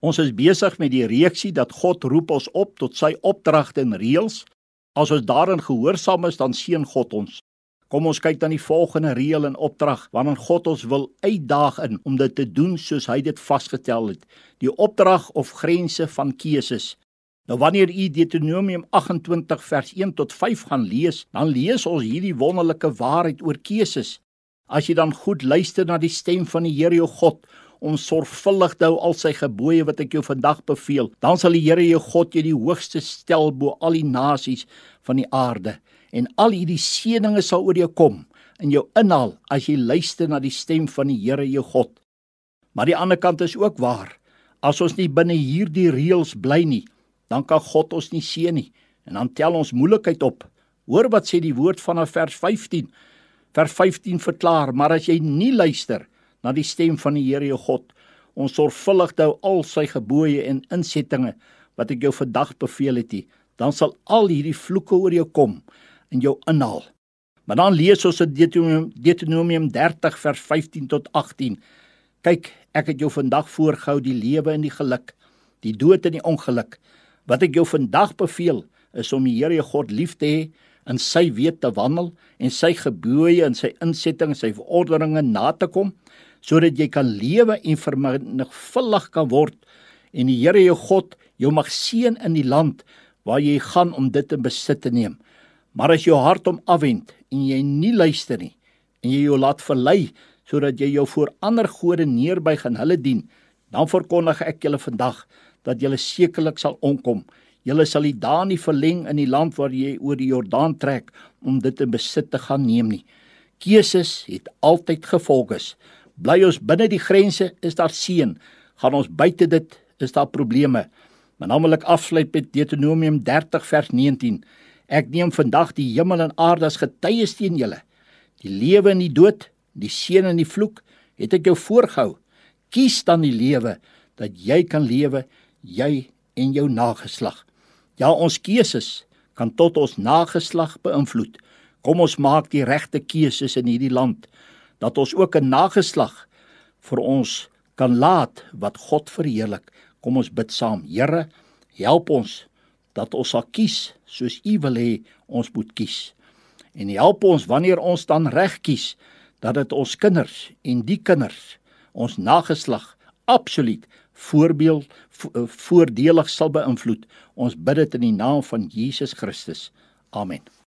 Ons is besig met die reeksie dat God roep ons op tot sy opdragte en reëls. As ons daarin gehoorsaam is, dan seën God ons. Kom ons kyk dan die volgende reël en opdrag waarin God ons wil uitdaag in om dit te doen soos hy dit vasgestel het. Die opdrag of grense van keuses. Nou wanneer u Deuteronomium 28 vers 1 tot 5 gaan lees, dan lees ons hierdie wonderlike waarheid oor keuses. As jy dan goed luister na die stem van die Here jou God om sorgvuldig te hou al sy gebooie wat ek jou vandag beveel, dan sal die Here jou God jou die hoogste stel bo al die nasies van die aarde en al hierdie seënings sal oor jou kom in jou inhaal as jy luister na die stem van die Here jou God. Maar die ander kant is ook waar. As ons nie binne hierdie reëls bly nie, dan kan God ons nie seën nie en dan tel ons moeilikheid op. Hoor wat sê die woord van vers 15. Vers 15 verklaar: "Maar as jy nie luister na die stem van die Here jou God, ons sorgvuldig hou al sy gebooie en insettinge wat ek jou vandag beveel het, nie, dan sal al hierdie vloeke oor jou kom in jou inhaal. Maar dan lees ons in Deuteronomium 30 vers 15 tot 18. Kyk, ek het jou vandag voorgehou die lewe en die geluk, die dood en die ongeluk. Wat ek jou vandag beveel is om die Here jou God lief te hê en sy weë te wandel en sy gebooie en sy insettings, sy verordeninge na te kom sodat jy kan lewe en vermenigvuldig kan word en die Here jou God jou mag seën in die land waar jy gaan om dit in besit te neem. Maar as jou hart hom afwend en jy nie luister nie en jy jou laat verlei sodat jy jou voor ander gode neerbuig en hulle dien, dan verkondig ek julle vandag dat julle sekerlik sal omkom. Julle sal die dae nie verleng in die land waar jy oor die Jordaan trek om dit in besit te gaan neem nie. Keuses het altyd gevolge. Bly ons binne die grense, is daar seën. Gaan ons buite dit, is daar probleme. Maar dan wil ek afsluit met Deuteronomium 30 vers 19. Ek neem vandag die hemel en aarde as getuies teen julle. Die lewe en die dood, die seën en die vloek, het ek jou voorgehou. Kies dan die lewe dat jy kan lewe, jy en jou nageslag. Ja, ons keuses kan tot ons nageslag beïnvloed. Kom ons maak die regte keuses in hierdie land dat ons ook 'n nageslag vir ons kan laat wat God verheerlik. Kom ons bid saam. Here, help ons dat ons sal kies soos U wil hê ons moet kies. En help ons wanneer ons dan reg kies dat dit ons kinders en die kinders ons nageslag absoluut voorbeeld vo voordelig sal beïnvloed. Ons bid dit in die naam van Jesus Christus. Amen.